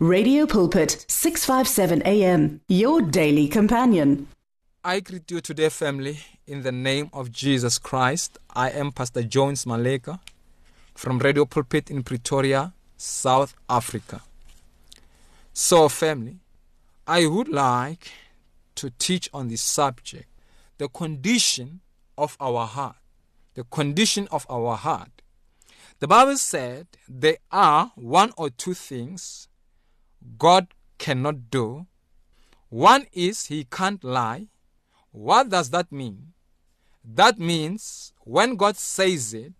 Radio Pulpit, 657 AM, your daily companion. I greet you today, family, in the name of Jesus Christ. I am Pastor Jones Maleka from Radio Pulpit in Pretoria, South Africa. So, family, I would like to teach on this subject the condition of our heart. The condition of our heart. The Bible said there are one or two things God cannot do. One is He can't lie. What does that mean? That means when God says it,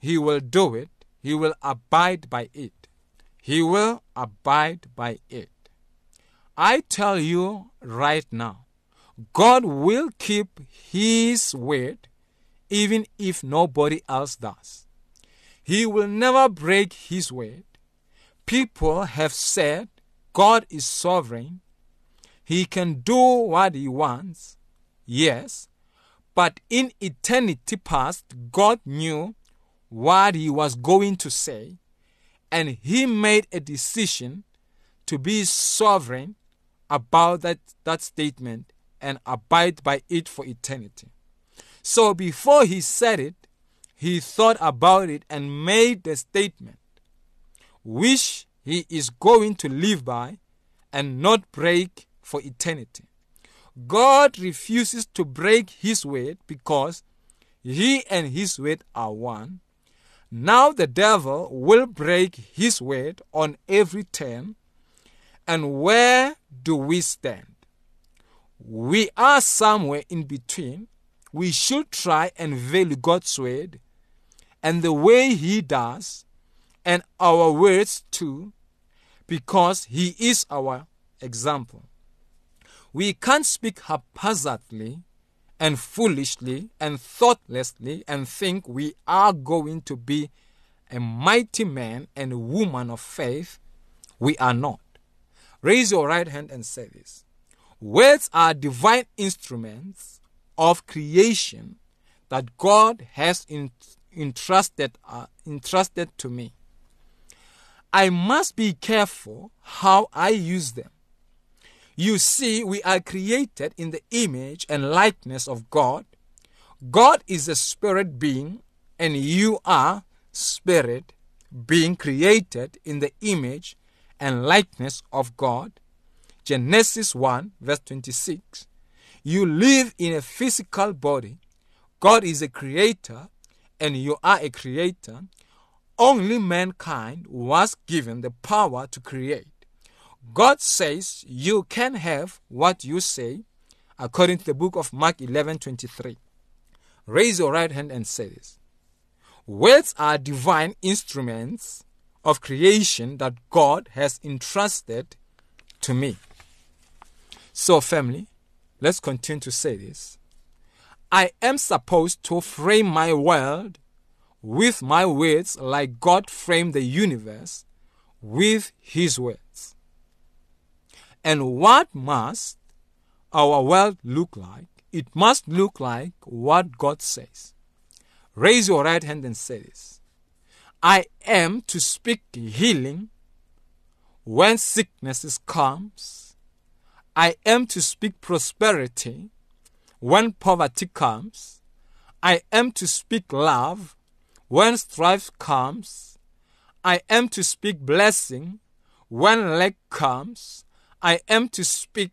He will do it, He will abide by it. He will abide by it. I tell you right now, God will keep His word even if nobody else does. He will never break His word. People have said God is sovereign. He can do what He wants. Yes, but in eternity past, God knew what He was going to say, and He made a decision to be sovereign about that, that statement and abide by it for eternity. So before he said it, he thought about it and made the statement, which he is going to live by and not break for eternity. God refuses to break his word because he and his word are one. Now the devil will break his word on every turn. And where do we stand? We are somewhere in between. We should try and value God's word and the way He does, and our words too, because He is our example. We can't speak haphazardly and foolishly and thoughtlessly and think we are going to be a mighty man and woman of faith. We are not. Raise your right hand and say this. Words are divine instruments of creation that God has entrusted, uh, entrusted to me. I must be careful how I use them. You see, we are created in the image and likeness of God. God is a spirit being, and you are spirit being created in the image and likeness of God. Genesis 1, verse 26. You live in a physical body. God is a creator, and you are a creator. Only mankind was given the power to create. God says you can have what you say, according to the book of Mark 11 23. Raise your right hand and say this. Words are divine instruments of creation that God has entrusted to me. So, family, let's continue to say this. I am supposed to frame my world with my words like God framed the universe with his words. And what must our world look like? It must look like what God says. Raise your right hand and say this. I am to speak healing when sicknesses comes. I am to speak prosperity when poverty comes. I am to speak love when strife comes. I am to speak blessing when lack comes. I am to speak.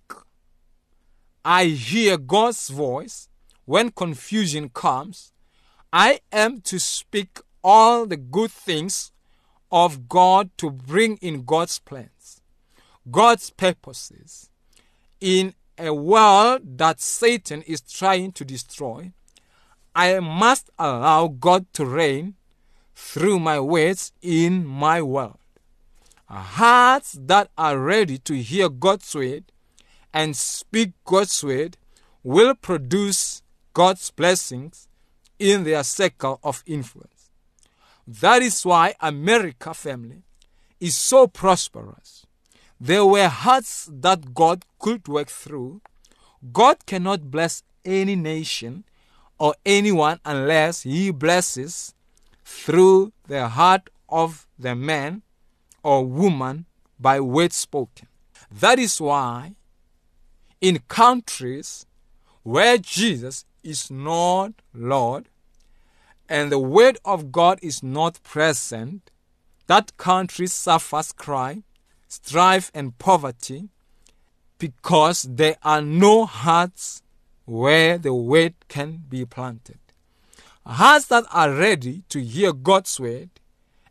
I hear God's voice when confusion comes. I am to speak all the good things of God to bring in God's plans, God's purposes in a world that Satan is trying to destroy. I must allow God to reign through my words in my world. Hearts that are ready to hear God's word and speak God's word will produce God's blessings in their circle of influence. That is why America family is so prosperous. There were hearts that God could work through. God cannot bless any nation or anyone unless he blesses through the heart of the man or woman by words spoken. That is why in countries where Jesus is not Lord and the word of God is not present, that country suffers crime, strife, and poverty because there are no hearts where the word can be planted. Hearts that are ready to hear God's word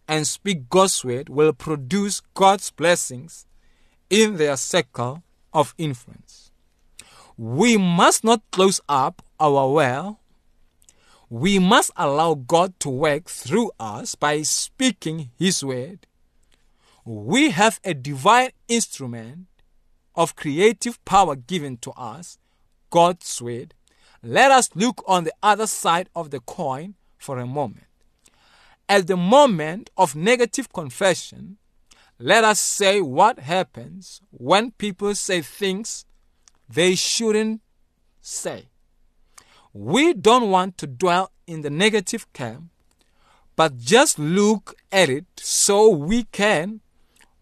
and speak God's word will produce God's blessings in their circle of influence. We must not close up our well. We must allow God to work through us by speaking His word. We have a divine instrument of creative power given to us, God's word. Let us look on the other side of the coin for a moment. At the moment of negative confession, let us say what happens when people say things they shouldn't say. We don't want to dwell in the negative camp, but just look at it so we can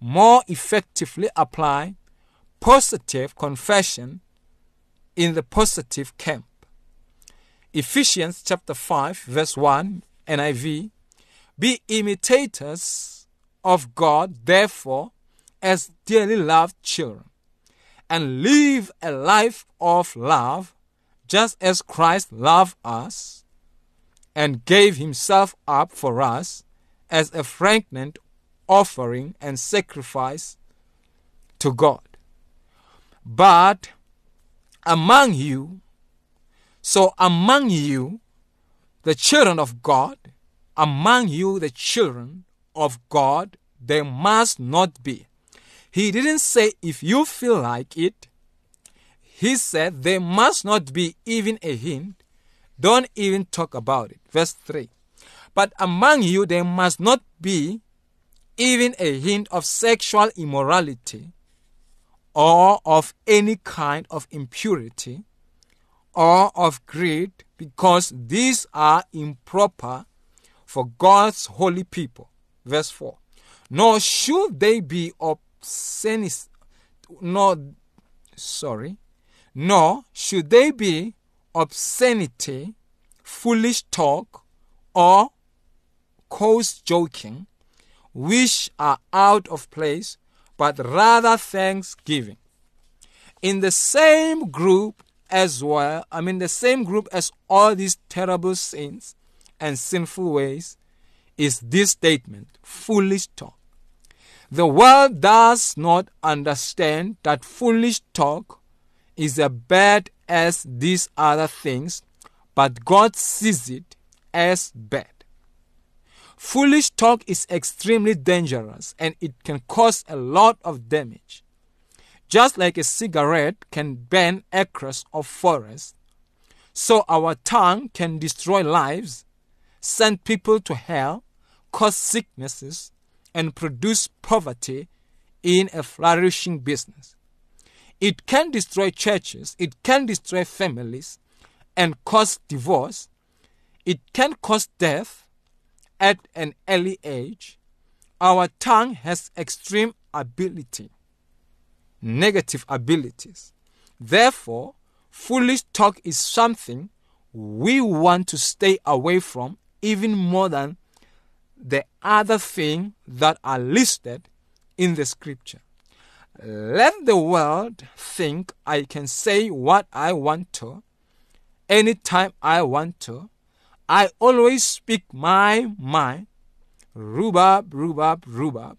more effectively apply positive confession in the positive camp. Ephesians chapter 5 verse 1 NIV Be imitators of God therefore as dearly loved children and live a life of love just as Christ loved us and gave himself up for us as a fragrant offering and sacrifice to God. But among you, so among you, the children of God, among you, the children of God, there must not be. He didn't say if you feel like it. He said there must not be even a hint. Don't even talk about it. Verse 3. But among you there must not be even a hint of sexual immorality or of any kind of impurity or of greed, because these are improper for God's holy people. Verse 4. Nor should they be obscenity, nor, sorry, nor should they be obscenity, foolish talk, or coarse joking, which are out of place, but rather thanksgiving. In the same group as well, I mean, the same group as all these terrible sins and sinful ways is this statement foolish talk. The world does not understand that foolish talk is as bad as these other things, but God sees it as bad. Foolish talk is extremely dangerous and it can cause a lot of damage. Just like a cigarette can burn acres of forest, so our tongue can destroy lives, send people to hell, cause sicknesses, and produce poverty in a flourishing business. It can destroy churches, it can destroy families, and cause divorce. It can cause death at an early age. Our tongue has extreme ability negative abilities. Therefore, foolish talk is something we want to stay away from even more than the other thing that are listed in the scripture. Let the world think I can say what I want to, anytime I want to. I always speak my mind, rubab, rubab, rubab,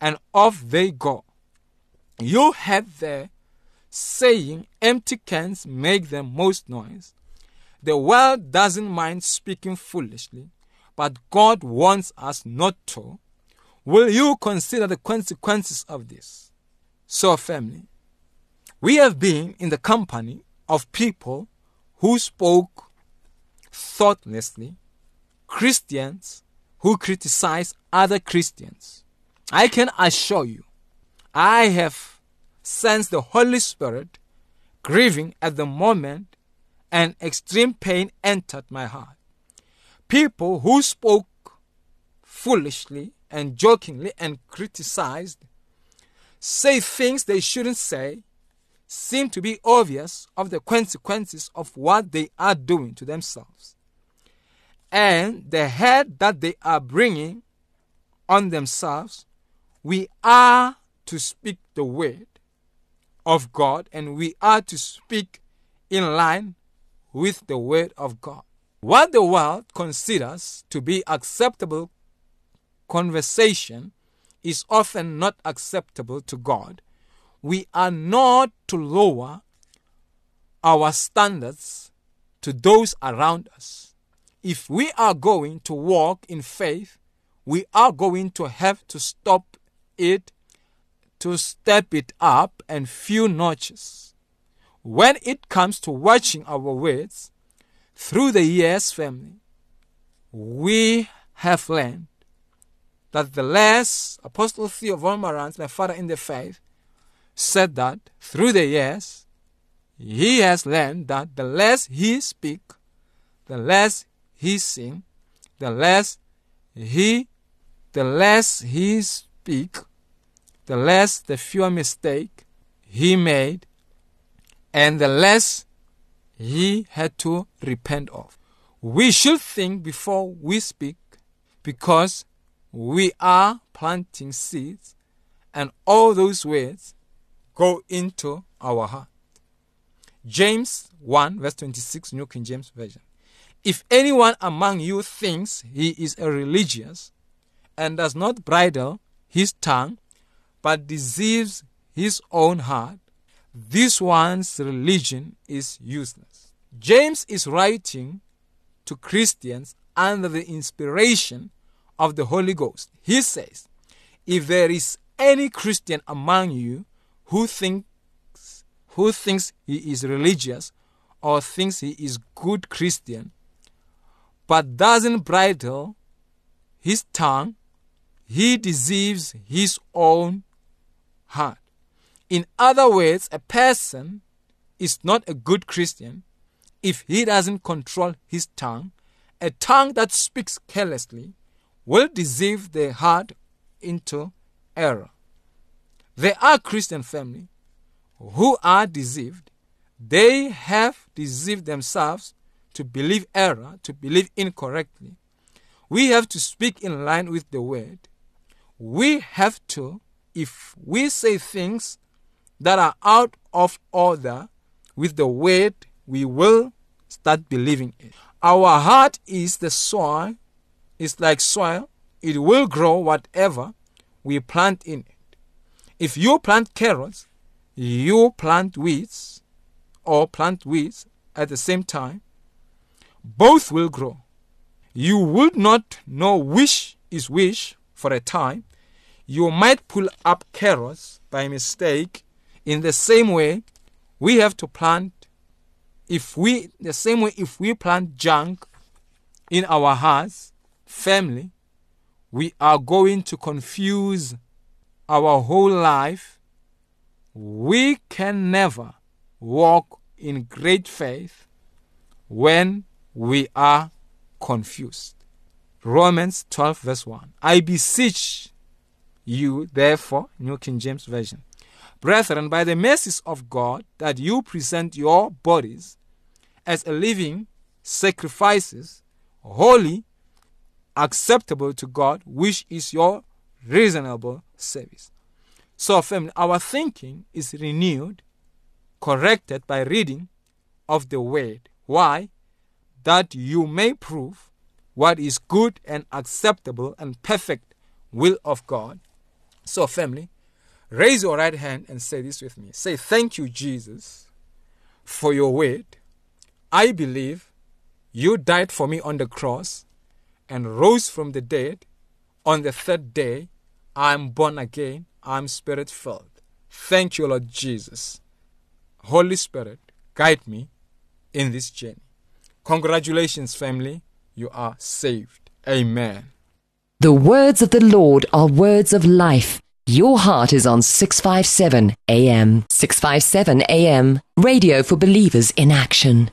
and off they go. You have the saying, empty cans make the most noise. The world doesn't mind speaking foolishly, but God wants us not to. Will you consider the consequences of this? So, family, we have been in the company of people who spoke thoughtlessly, Christians who criticize other Christians. I can assure you I have sensed the Holy Spirit grieving at the moment and extreme pain entered my heart. People who spoke foolishly and jokingly and criticized say things they shouldn't say, seem to be obvious of the consequences of what they are doing to themselves and the head that they are bringing on themselves, we are to speak the word of God and we are to speak in line with the word of God. What the world considers to be acceptable conversation is often not acceptable to God. We are not to lower our standards to those around us. If we are going to walk in faith, we are going to have to stop it, to step it up and few notches. When it comes to watching our words, through the years, family, we have learned that the less Apostle Theo Wolmarans, my father in the faith, said that through the years, he has learned that the less he speak, the less he sing, the less he, the less he speak, the less the fewer mistake he made, and the less he had to repent of. We should think before we speak because we are planting seeds, and all those words go into our heart. James 1, verse 26, New King James Version. If anyone among you thinks he is a religious and does not bridle his tongue, but deceives his own heart, this one's religion is useless. James is writing to Christians under the inspiration of the Holy Ghost. He says, If there is any Christian among you who thinks who thinks he is religious or thinks he is good Christian, but doesn't bridle his tongue, he deceives his own heart. In other words, a person is not a good Christian if he doesn't control his tongue. A tongue that speaks carelessly will deceive the heart into error. There are Christian family who are deceived. They have deceived themselves to believe error, to believe incorrectly. We have to speak in line with the word. We have to, if we say things that are out of order with the word, we will start believing it. Our heart is the soil it's like soil, it will grow whatever we plant in it. If you plant carrots, you plant weeds, or plant weeds at the same time, both will grow. You would not know which is which for a time. You might pull up carrots by mistake. In the same way, we have to plant. If we, the same way, if we plant junk in our hearts, family, we are going to confuse our whole life. We can never walk in great faith when we are confused. Romans 12, verse 1. I beseech you, therefore, New King James Version, brethren, by the mercies of God, that you present your bodies as a living sacrifices, holy, acceptable to God, which is your reasonable service. So, family, our thinking is renewed, corrected by reading of the Word. Why? That you may prove what is good and acceptable and perfect will of God. So, family, raise your right hand and say this with me. Say, Thank you, Jesus, for your word. I believe you died for me on the cross and rose from the dead. On the third day, I'm born again. I'm spirit filled. Thank you, Lord Jesus. Holy Spirit, guide me in this journey. Congratulations, family. You are saved. Amen. The words of the Lord are words of life. Your heart is on 657 AM. 657 AM. Radio for believers in action.